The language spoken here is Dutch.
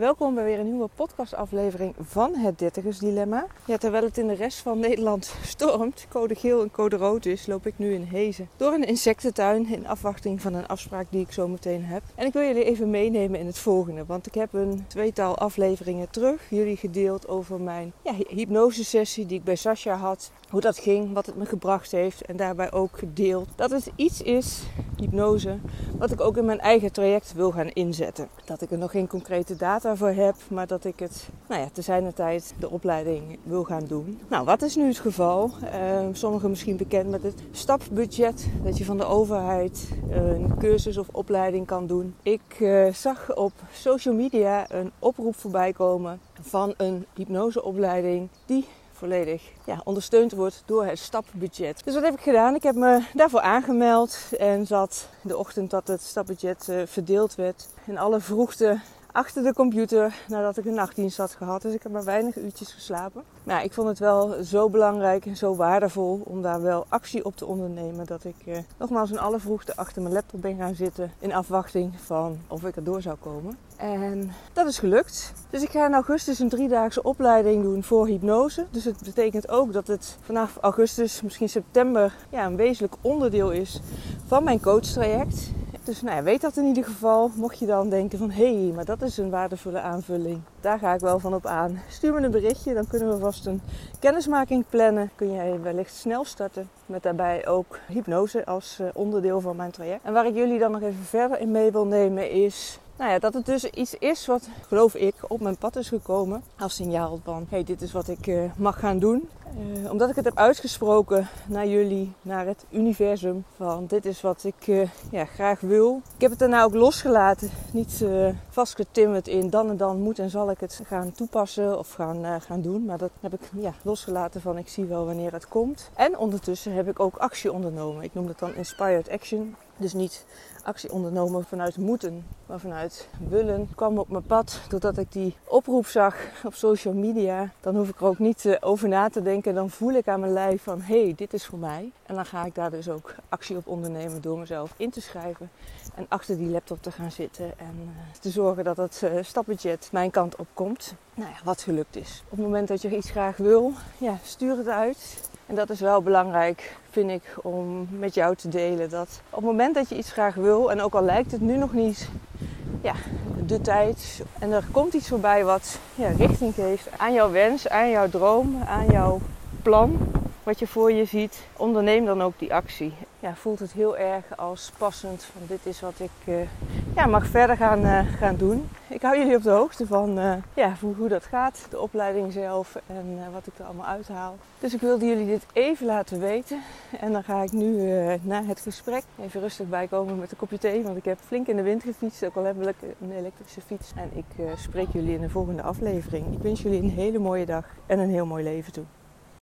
Welkom bij weer een nieuwe podcastaflevering van het Dertigers Dilemma. Ja, terwijl het in de rest van Nederland stormt, code geel en code rood is, loop ik nu in Hezen. Door een insectentuin in afwachting van een afspraak die ik zo meteen heb. En ik wil jullie even meenemen in het volgende, want ik heb een tweetal afleveringen terug jullie gedeeld over mijn ja, hypnosesessie die ik bij Sascha had. Hoe dat ging, wat het me gebracht heeft en daarbij ook gedeeld dat het iets is, hypnose, wat ik ook in mijn eigen traject wil gaan inzetten. Dat ik er nog geen concrete data heb, maar dat ik het nou ja, te zijner tijd de opleiding wil gaan doen. Nou, wat is nu het geval? Uh, sommigen misschien bekend met het stapbudget, dat je van de overheid een cursus of opleiding kan doen. Ik uh, zag op social media een oproep voorbij komen van een hypnoseopleiding die volledig ja, ondersteund wordt door het stapbudget. Dus wat heb ik gedaan? Ik heb me daarvoor aangemeld en zat de ochtend dat het stapbudget uh, verdeeld werd in alle vroegte achter de computer nadat ik een nachtdienst had gehad. Dus ik heb maar weinig uurtjes geslapen. Maar ik vond het wel zo belangrijk en zo waardevol om daar wel actie op te ondernemen. Dat ik eh, nogmaals in alle vroegte achter mijn laptop ben gaan zitten in afwachting van of ik er door zou komen. En dat is gelukt. Dus ik ga in augustus een driedaagse opleiding doen voor hypnose. Dus het betekent ook dat het vanaf augustus, misschien september, ja, een wezenlijk onderdeel is van mijn coachtraject. Dus nou ja, weet dat in ieder geval. Mocht je dan denken van hé, hey, maar dat is een waardevolle aanvulling. Daar ga ik wel van op aan. Stuur me een berichtje, dan kunnen we vast een kennismaking plannen. Kun jij wellicht snel starten. Met daarbij ook hypnose als eh, onderdeel van mijn traject. En waar ik jullie dan nog even verder in mee wil nemen is nou ja, dat het dus iets is wat, geloof ik, op mijn pad is gekomen. Als signaal van, hey, dit is wat ik uh, mag gaan doen. Uh, omdat ik het heb uitgesproken naar jullie, naar het universum. Van dit is wat ik uh, ja, graag wil. Ik heb het daarna ook losgelaten. Niet vastgetimmerd in dan en dan moet en zal ik het gaan toepassen of gaan, gaan doen. Maar dat heb ik ja, losgelaten van ik zie wel wanneer het komt. En ondertussen heb ik ook actie ondernomen. Ik noem dat dan inspired action. Dus niet actie ondernomen vanuit moeten, maar vanuit willen. kwam op mijn pad doordat ik die oproep zag op social media. Dan hoef ik er ook niet eh, over na te denken. Dan voel ik aan mijn lijf van hé, hey, dit is voor mij. En dan ga ik daar dus ook actie op ondernemen door mezelf in te schrijven. En achter die laptop te gaan zitten en uh, te zorgen dat het uh, stapbudget mijn kant op komt. Nou ja, wat gelukt is. Op het moment dat je iets graag wil, ja, stuur het uit. En dat is wel belangrijk, vind ik, om met jou te delen. Dat op het moment dat je iets graag wil, en ook al lijkt het nu nog niet ja, de tijd, en er komt iets voorbij wat ja, richting geeft aan jouw wens, aan jouw droom, aan jouw plan, wat je voor je ziet, onderneem dan ook die actie. Ja, voelt het heel erg als passend van dit is wat ik uh, ja, mag verder gaan, uh, gaan doen. Ik hou jullie op de hoogte van uh, ja, hoe, hoe, dat gaat, de opleiding zelf en wat ik er allemaal uithaal. Dus ik wilde jullie dit even laten weten. En dan ga ik nu na het gesprek even rustig bijkomen met een kopje thee. Want ik heb flink in de wind gefietst, ook al heb ik een elektrische fiets. En ik spreek jullie in de volgende aflevering. Ik wens jullie een hele mooie dag en een heel mooi leven toe.